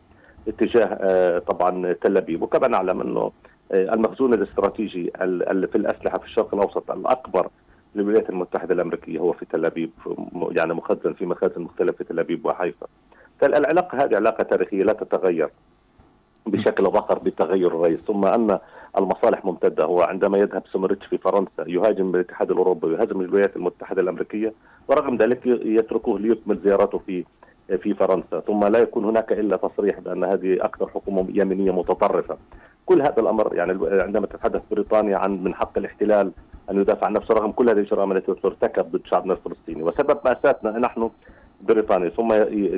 اتجاه آه، طبعا تل أبيب. وكما نعلم أنه آه، المخزون الاستراتيجي في الأسلحة في الشرق الأوسط الأكبر للولايات المتحدة الأمريكية هو في تل أبيب يعني مخزن في مخازن مختلفه في تل أبيب وحيفا. فالعلاقة هذه علاقة تاريخية لا تتغير. بشكل اخر بتغير الرئيس ثم أن المصالح ممتدة. هو عندما يذهب سمرتش في فرنسا يهاجم الاتحاد الأوروبي ويهاجم الولايات المتحدة الأمريكية ورغم ذلك يتركوه ليكمل زيارته في في فرنسا. ثم لا يكون هناك إلا تصريح بأن هذه أكثر حكومة يمينية متطرفة. كل هذا الأمر يعني عندما تتحدث بريطانيا عن من حق الاحتلال أن يدافع عن نفسه رغم كل هذه الجرائم التي ترتكب ضد شعبنا الفلسطيني وسبب مأساتنا نحن بريطانيا. ثم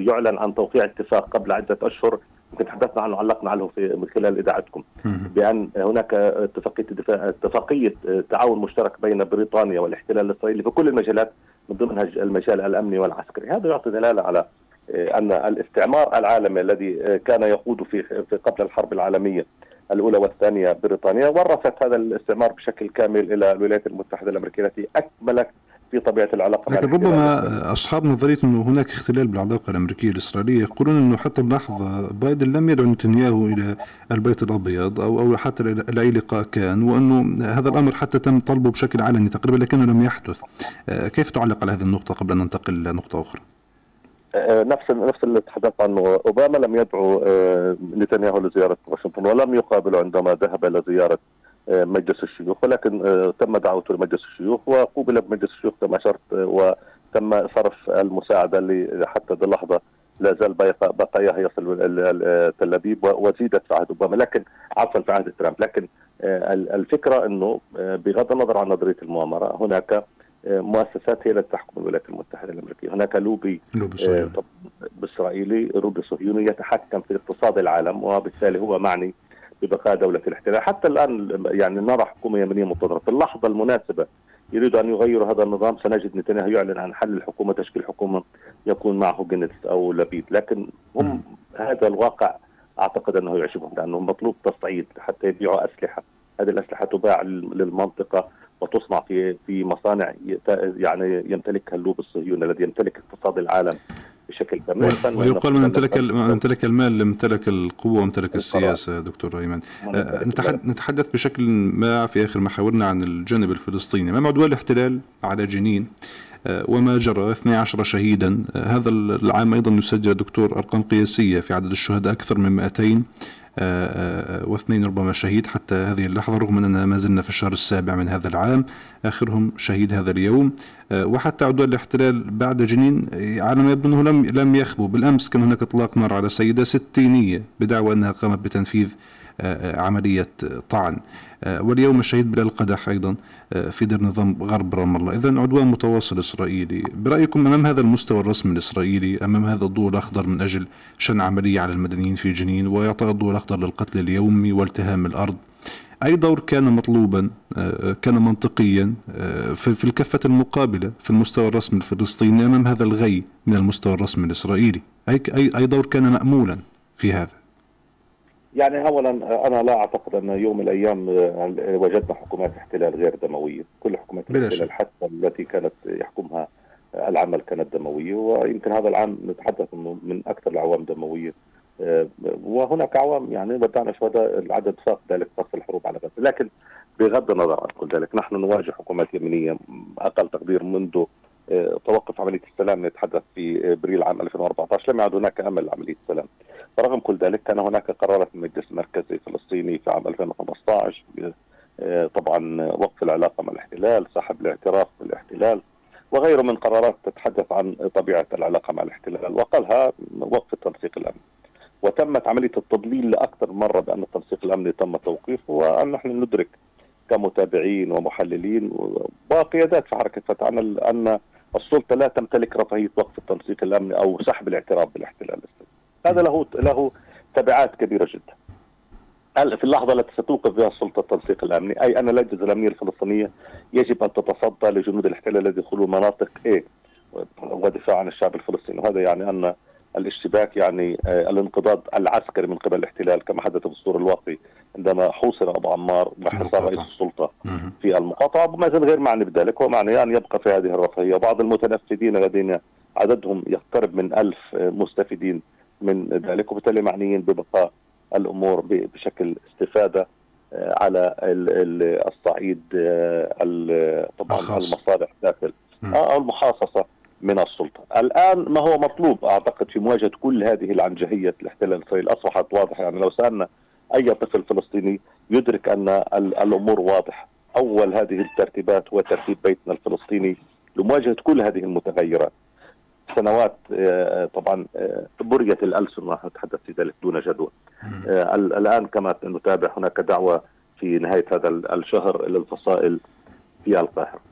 يعلن عن توقيع اتفاق قبل عدة أشهر يمكن تحدثنا عنه علقنا عنه في من خلال إذاعتكم. بأن هناك اتفاقية اتفاقية تعاون مشترك بين بريطانيا والاحتلال الإسرائيلي في كل المجالات من ضمنها المجال الأمني والعسكري، هذا يعطي دلالة على أن الاستعمار العالمي الذي كان يقود في في قبل الحرب العالمية الأولى والثانية بريطانيا ورثت هذا الاستعمار بشكل كامل إلى الولايات المتحدة الأمريكية التي أكملت في طبيعة العلاقة لكن ربما أصحاب نظرية أنه هناك اختلال بالعلاقه الأمريكية الإسرائيلية يقولون أنه حتى اللحظه بايدن لم يدعو نتنياهو إلى البيت الأبيض أو أو حتى إلى أي لقاء كان وأنه هذا الأمر حتى تم طلبه بشكل علني تقريبا لكنه لم يحدث. آه، كيف تعلق على هذه النقطة قبل أن ننتقل إلى نقطة أخرى؟ آه، نفس نفس اللي تحدثت عنه. أوباما لم يدعو نتنياهو لزيارة واشنطن ولم يقابله عندما ذهب إلى زيارة مجلس الشيوخ ولكن آه، تم دعوته لمجلس الشيوخ وقوبل بمجلس الشيوخ كما آه، وتم صرف المساعدة حتى اللحظه لا زال بقاياها يصل تل أبيب وزيدت في عهد أوباما. لكن عفوا في عهد ترامب. لكن آه، الفكرة إنه بغض النظر عن نظرية المؤامرة هناك مؤسسات هي التي تحكم الولايات المتحدة الأمريكية، هناك لوبي لوبي إسرائيلي لوبي صهيوني يتحكم في اقتصاد العالم وبالتالي هو معني ببقاء دولة الاحتلال. حتى الآن يعني نرى حكومة يمنية منتظرة في اللحظة المناسبة يريد أن يغيروا هذا النظام سنجد نتنياهو يعلن عن حل الحكومة تشكيل حكومة يكون معه جنس أو لبيد. لكن هم هذا الواقع أعتقد أنه يعجبهم لأنه مطلوب تصعيد حتى يبيعوا أسلحة. هذه الأسلحة تباع للمنطقة وتصنع في في مصانع يعني يمتلكها اللوب الصهيوني الذي يمتلك اقتصاد العالم. بشكل كامل ويقال من امتلك من امتلك المال امتلك القوة وامتلك السياسة دكتور ايمن آه، نتحدث بشكل ما في آخر محاورنا عن الجانب الفلسطيني. امام عدوان الاحتلال على جنين؟ آه، وما جرى 12 شهيدا. آه، هذا العام أيضا يسجل دكتور أرقام قياسية في عدد الشهداء أكثر من 200 واثنين ربما شهيد حتى هذه اللحظة رغم أننا ما زلنا في الشهر السابع من هذا العام آخرهم شهيد هذا اليوم. آه، وحتى عدوان الاحتلال بعد جنين على ما يبدو أنه لم لم يخبو. بالأمس كان هناك إطلاق نار على سيدة ستينية بدعوى أنها قامت بتنفيذ آه، عملية طعن. آه، واليوم الشهيد بلال القدح أيضا آه، في دير نظام غرب رام الله. إذا عدوان متواصل إسرائيلي. برأيكم أمام هذا المستوى الرسمي الإسرائيلي أمام هذا الضوء الأخضر من أجل شن عملية على المدنيين في جنين وإعطاء الضوء الأخضر للقتل اليومي والتهام الأرض أي دور كان مطلوبا كان منطقيا في الكفة المقابلة في المستوى الرسمي الفلسطيني أمام هذا الغي من المستوى الرسمي الإسرائيلي؟ أي دور كان مأمولا في هذا؟ يعني اولا أنا لا أعتقد أن يوم من الأيام آه، وجدنا حكومات احتلال غير دموية، كل حكومات الاحتلال حتى التي كانت يحكمها العمل كانت دموية. ويمكن هذا العام نتحدث إنه من أكثر الاعوام دموية. آه، وهناك اعوام يعني ودعنا شهداء العدد فاق ذلك فاق الحروب على غزة، لكن بغض النظر عن كل ذلك نحن نواجه حكومات يمنيه أقل تقدير منذ آه، توقف عملية السلام. نتحدث في ابريل عام 2014 لم يعد هناك أمل لعملية السلام. رغم كل ذلك كان هناك قرارات من المجلس المركزي الفلسطيني في عام 2015 آه، طبعا وقف العلاقة مع الاحتلال، سحب الاعتراف بالاحتلال وغيره من قرارات تتحدث عن طبيعة العلاقة مع الاحتلال وقالها وقف التنسيق الأمني. وتمت عملية التضليل لأكثر مرة بأن التنسيق الأمني تم توقيفه وأن نحن ندرك كمتابعين ومحللين وقيادات في حركة فتح أن السلطة لا تمتلك رفاهية وقف التنسيق الأمني أو سحب الاعتراف بالاحتلال هذا له له تبعات كبيرة جدا. في اللحظة التي ستوقف بها السلطة التنسيق الأمني؟ أي أن الاجهزه الأمنية الفلسطينية يجب أن تتصدى لجنود الاحتلال الذي يدخلون مناطق إيه ودفاع عن الشعب الفلسطيني. وهذا يعني أن الاشتباك يعني آه، الانقضاض العسكري من قبل الاحتلال كما حدث في الدستور الواقي عندما حوصر أبو عمار وحصار رئيس السلطة في المقاطعة. وما زال غير معني بذلك هو معني أن يبقى في هذه الرفاهية. وبعض المتنفذين الذين عددهم يقترب من ألف مستفيدين من ذلك وبالتالي معنيين ببقاء الأمور بشكل استفادة آه، على الصعيد آه، طبعا المصالح داخل آه، أو المحاصصة من السلطة. الآن ما هو مطلوب أعتقد في مواجهة كل هذه العنجهية الاحتلال الإسرائيلي أصبحت واضحة يعني لو سألنا أي طفل فلسطيني يدرك أن الأمور واضحة. أول هذه الترتيبات هو ترتيب بيتنا الفلسطيني لمواجهة كل هذه المتغيرات. سنوات آه، طبعا آه، بريت الألسن ونحن نتحدث في ذلك دون جدوى. آه، الآن كما نتابع هناك دعوة في نهاية هذا الشهر للفصائل في القاهرة.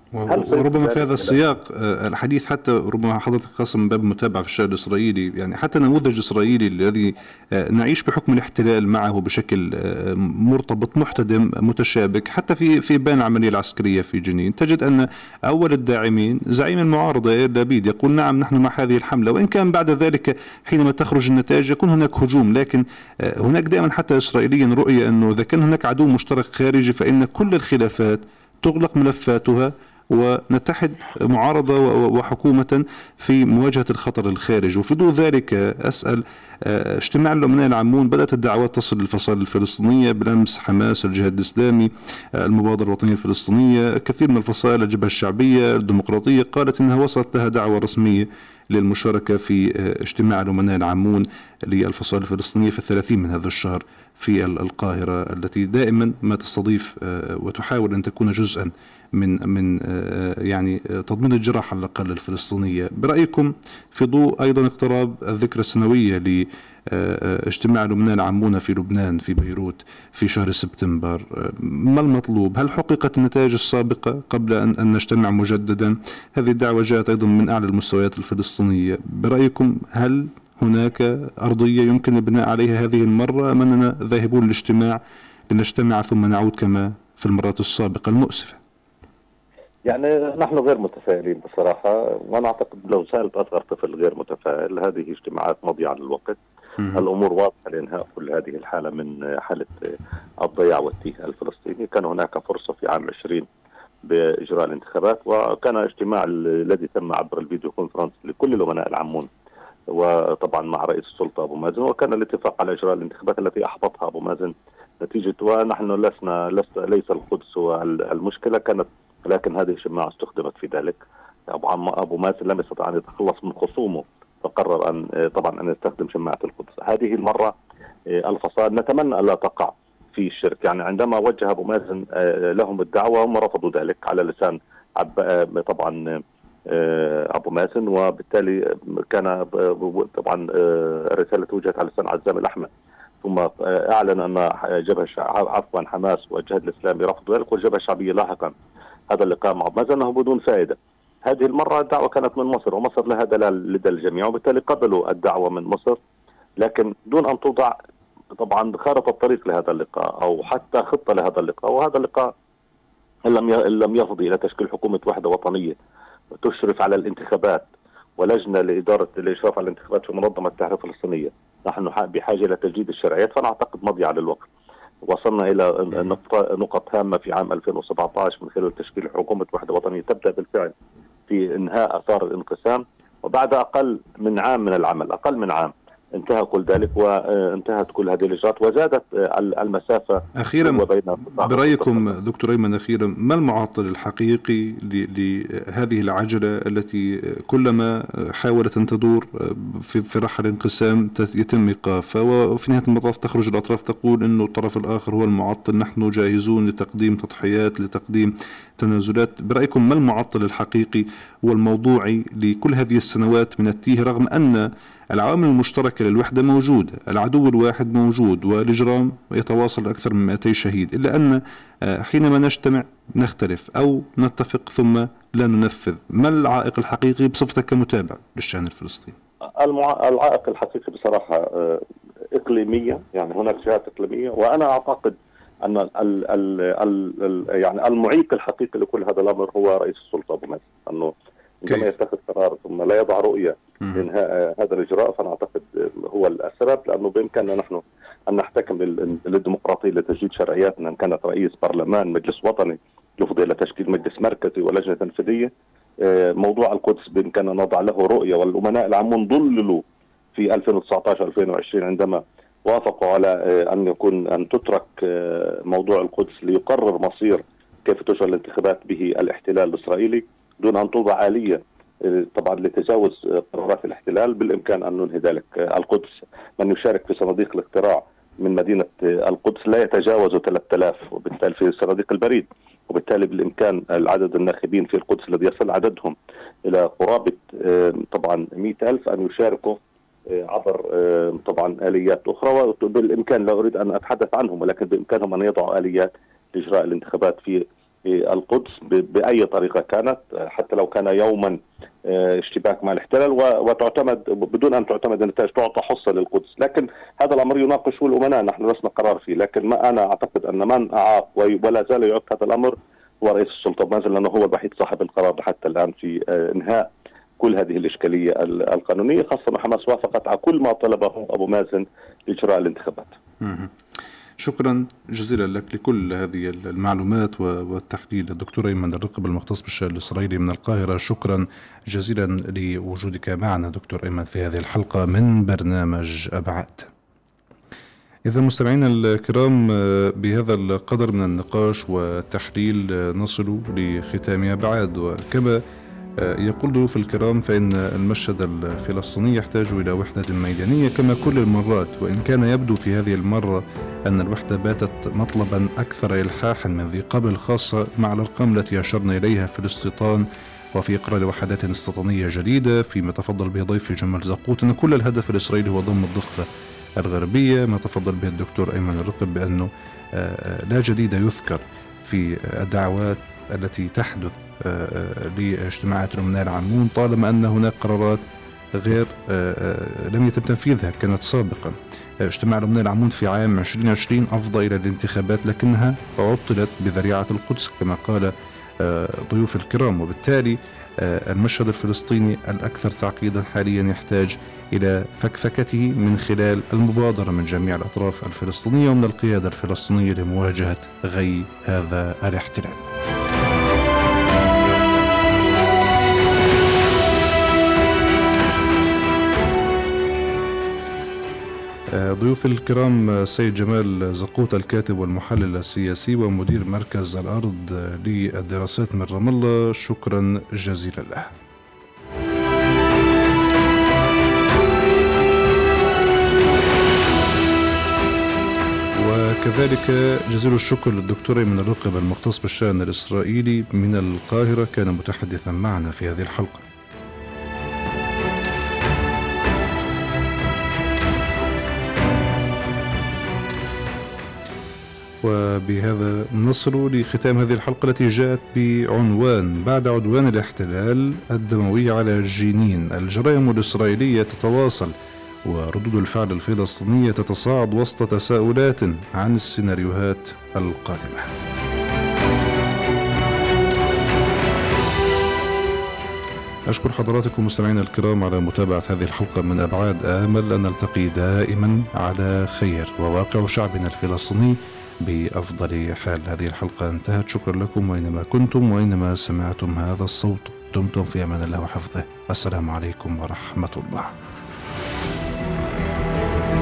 وربما في هذا السياق آه، الحديث حتى ربما حضرتك خاصة من باب المتابعة في الشارع الإسرائيلي يعني حتى نموذج إسرائيلي الذي آه، نعيش بحكم الاحتلال معه بشكل آه، مرتبط محتدم متشابك حتى في في بين العملية العسكرية في جنين تجد أن أول الداعمين زعيم المعارضة إير لابيد يقول نعم نحن مع هذه الحملة وإن كان بعد ذلك حينما تخرج النتائج يكون هناك هجوم لكن هناك دائما حتى إسرائيليا رؤية أنه إذا كان هناك عدو مشترك خارجي فإن كل الخلافات تغلق ملفاتها ونتحد معارضة وحكومة في مواجهة الخطر الخارج وفي ضوء ذلك أسأل آه، اجتماع الأمناء العامون بدأت الدعوات تصل للفصائل الفلسطينية بالأمس حماس الجهاد الإسلامي آه، المبادرة الوطنية الفلسطينية كثير من الفصائل الجبهة الشعبية الديمقراطية قالت أنها وصلت لها دعوة رسمية للمشاركة في آه، اجتماع الأمناء العامون للفصائل الفلسطينية في الثلاثين من هذا الشهر. في القاهرة التي دائما ما تستضيف وتحاول أن تكون جزءا من من يعني تضمين الجراحة على الأقل الفلسطينية. برأيكم في ضوء أيضا اقتراب الذكرى السنوية لاجتماع الأمناء العامون في لبنان في بيروت في شهر سبتمبر ما المطلوب؟ هل حققت النتائج السابقة قبل أن, أن نجتمع مجددا؟ هذه الدعوة جاءت أيضا من أعلى المستويات الفلسطينية. برأيكم هل هناك أرضية يمكن البناء عليها هذه المرة أم أننا ذاهبون للاجتماع لنجتمع ثم نعود كما في المرات السابقة المؤسفة. يعني نحن غير متفائلين بصراحة وأنا أعتقد لو سألت أصغر طفل غير متفائل هذه اجتماعات مضيعة للوقت. الأمور واضحة لإنهاء كل هذه الحالة من حالة الضياع والتيه الفلسطيني. كان هناك فرصة في عام 20 بإجراء الانتخابات وكان اجتماع الذي تم عبر الفيديو كونفرنس لكل الأمناء العامون وطبعا مع رئيس السلطة أبو مازن وكان الاتفاق على إجراء الانتخابات التي أحبطها أبو مازن نتيجة ونحن لسنا ليس القدس هو المشكلة كانت لكن هذه الشماعة استخدمت في ذلك. أبو, عم أبو مازن لم يستطع أن يتخلص من خصومه فقرر أن طبعا أن يستخدم شماعة القدس. هذه المرة الفصائل نتمنى ألا تقع في الشرك. يعني عندما وجه أبو مازن لهم الدعوة هم رفضوا ذلك على لسان طبعا أبو مازن وبالتالي كان طبعا الرسالة وجهت على لسان عزام الاحمد ثم أعلن أن جبهة عفوا حماس والجهاد الإسلامي رفضوا ذلك والجبهة الشعبية لاحقا هذا اللقاء مع ما انه بدون فائدة. هذه المرة الدعوة كانت من مصر ومصر لها دلال لدى الجميع وبالتالي قبلوا الدعوة من مصر. لكن دون أن توضع طبعا خارطة الطريق لهذا اللقاء أو حتى خطة لهذا اللقاء وهذا اللقاء لم لم يفضي إلى تشكيل حكومة وحدة وطنية. تشرف على الانتخابات ولجنة لاداره الاشراف على الانتخابات في منظمة التحرير الفلسطينية. نحن بحاجة إلى تجديد الشرعيات فانا اعتقد مضيعة للوقت. وصلنا إلى نقط هامة في عام 2017 من خلال تشكيل حكومة وحدة وطنية تبدأ بالفعل في إنهاء أثار الانقسام. وبعد أقل من عام من العمل أقل من عام. انتهى كل ذلك وانتهت كل هذه الإجراءات وزادت المسافة أخيرا برأيكم دكتور أيمن أخيرا ما المعطل الحقيقي لهذه العجلة التي كلما حاولت أن تدور في في رحل انقسام يتم إيقافها؟ وفي نهاية المطاف تخرج الأطراف تقول إنه الطرف الآخر هو المعطل نحن جاهزون لتقديم تضحيات لتقديم تنازلات. برأيكم ما المعطل الحقيقي والموضوعي لكل هذه السنوات من التيه رغم أن العوامل المشتركة للوحدة موجودة العدو الواحد موجود والإجرام يتواصل أكثر من 200 شهيد إلا أن آه، حينما نجتمع نختلف أو نتفق ثم لا ننفذ. ما العائق الحقيقي بصفتك كمتابع للشأن الفلسطيني؟ المع... العائق الحقيقي بصراحة آه، إقليمية يعني هناك جهات إقليمية وأنا أعتقد أن ال... ال... ال... يعني المعيق الحقيقي لكل هذا الأمر هو رئيس السلطة أبو مازن أنه عندما يتخذ قرار ثم لا يضع رؤية لانهاء هذا الإجراء فانا اعتقد هو السبب لأنه بامكاننا نحن أن نحتكم للديمقراطية لتجديد شرعياتنا إن كانت رئيس برلمان مجلس وطني يفضي إلى تشكيل مجلس مركزي ولجنة تنفيذية آه، موضوع القدس بامكاننا نضع له رؤية والأمناء العامون ضللوا في 2019 2020 عندما وافقوا على آه، أن يكون أن تترك آه، موضوع القدس ليقرر مصير كيف تجرى الانتخابات به الاحتلال الإسرائيلي. دون أن توضع آلية آه، طبعا لتجاوز آه، قرارات الاحتلال بالإمكان أن ننهي ذلك. آه، القدس من يشارك في صناديق الاقتراع من مدينة القدس لا يتجاوز 3000 وبالتالي في صناديق البريد وبالتالي بالإمكان العدد الناخبين في القدس الذي يصل عددهم إلى قرابة طبعا 100000 أن يشاركوا عبر طبعا آليات أخرى وبالإمكان لا أريد أن أتحدث عنهم ولكن بإمكانهم أن يضعوا آليات لإجراء الانتخابات في القدس بأي طريقة كانت حتى لو كان يوما آه، اشتباك مع الاحتلال وتعتمد بدون أن تعتمد النتائج تعطى حصة للقدس، لكن هذا الأمر يناقشه الأمناء نحن لسنا قرار فيه، لكن ما أنا أعتقد أن من أعاق ولا زال يعد هذا الأمر هو رئيس السلطة. مازن لأنه هو الوحيد صاحب القرار حتى الآن في آه، إنهاء كل هذه الإشكالية القانونية. خاصة حماس وافقت على كل ما طلبه أبو مازن لإجراء الانتخابات. شكرا جزيلا لك لكل هذه المعلومات والتحليل. الدكتور أيمن الرقب المختص بالشأن الإسرائيلي من القاهرة. شكرا جزيلا لوجودك معنا دكتور أيمن في هذه الحلقة من برنامج أبعاد. إذا مستمعينا الكرام بهذا القدر من النقاش والتحليل نصل لختام أبعاد. وكما يقول ضيوف الكرام فإن المشهد الفلسطيني يحتاج إلى وحدة ميدانية كما كل المرات وإن كان يبدو في هذه المرة أن الوحدة باتت مطلبا أكثر إلحاحا من ذي قبل خاصة مع الأرقام التي أشرنا إليها في الاستيطان وفي إقرار وحدات استيطانية جديدة فيما تفضل به ضيف جمال زقوت أن كل الهدف الإسرائيلي هو ضم الضفة الغربية ما تفضل به الدكتور أيمن الرقب بأنه لا جديد يذكر في الدعوات التي تحدث لاجتماعات الأمناء العامون طالما أن هناك قرارات غير لم يتم تنفيذها كانت سابقا. اجتماع الأمناء العامون في عام 2020 أفضى إلى الانتخابات لكنها عطلت بذريعة القدس كما قال ضيوف الكرام. وبالتالي المشهد الفلسطيني الأكثر تعقيدا حاليا يحتاج إلى فكفكته من خلال المبادرة من جميع الأطراف الفلسطينية ومن القيادة الفلسطينية لمواجهة غي هذا الاحتلال. ضيوف الكرام سيد جمال زقوت الكاتب والمحلل السياسي ومدير مركز الأرض للدراسات من رام الله شكرا جزيلا له وكذلك جزيل الشكر للدكتور من الرقب المختص بالشأن الإسرائيلي من القاهرة كان متحدثا معنا في هذه الحلقة. وبهذا نصل لختام هذه الحلقة التي جاءت بعنوان بعد عدوان الاحتلال الدموي على جنين. الجرائم الإسرائيلية تتواصل. وردود الفعل الفلسطينية تتصاعد وسط تساؤلات عن السيناريوهات القادمة. أشكر حضراتكم مستمعينا الكرام على متابعة هذه الحلقة من أبعاد آمل. أن نلتقي دائما على خير. وواقع شعبنا الفلسطيني بأفضل حال. هذه الحلقة انتهت. شكرا لكم وأينما كنتم وأينما سمعتم هذا الصوت. دمتم في أمان الله وحفظه. السلام عليكم ورحمة الله.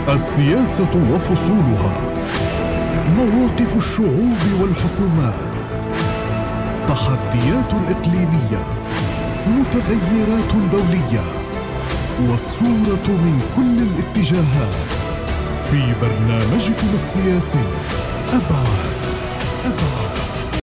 السياسة وفصولها. مواقف الشعوب والحكومات. تحديات إقليمية. متغيرات دولية. والصورة من كل الاتجاهات. في برنامجكم السياسي أبعاد.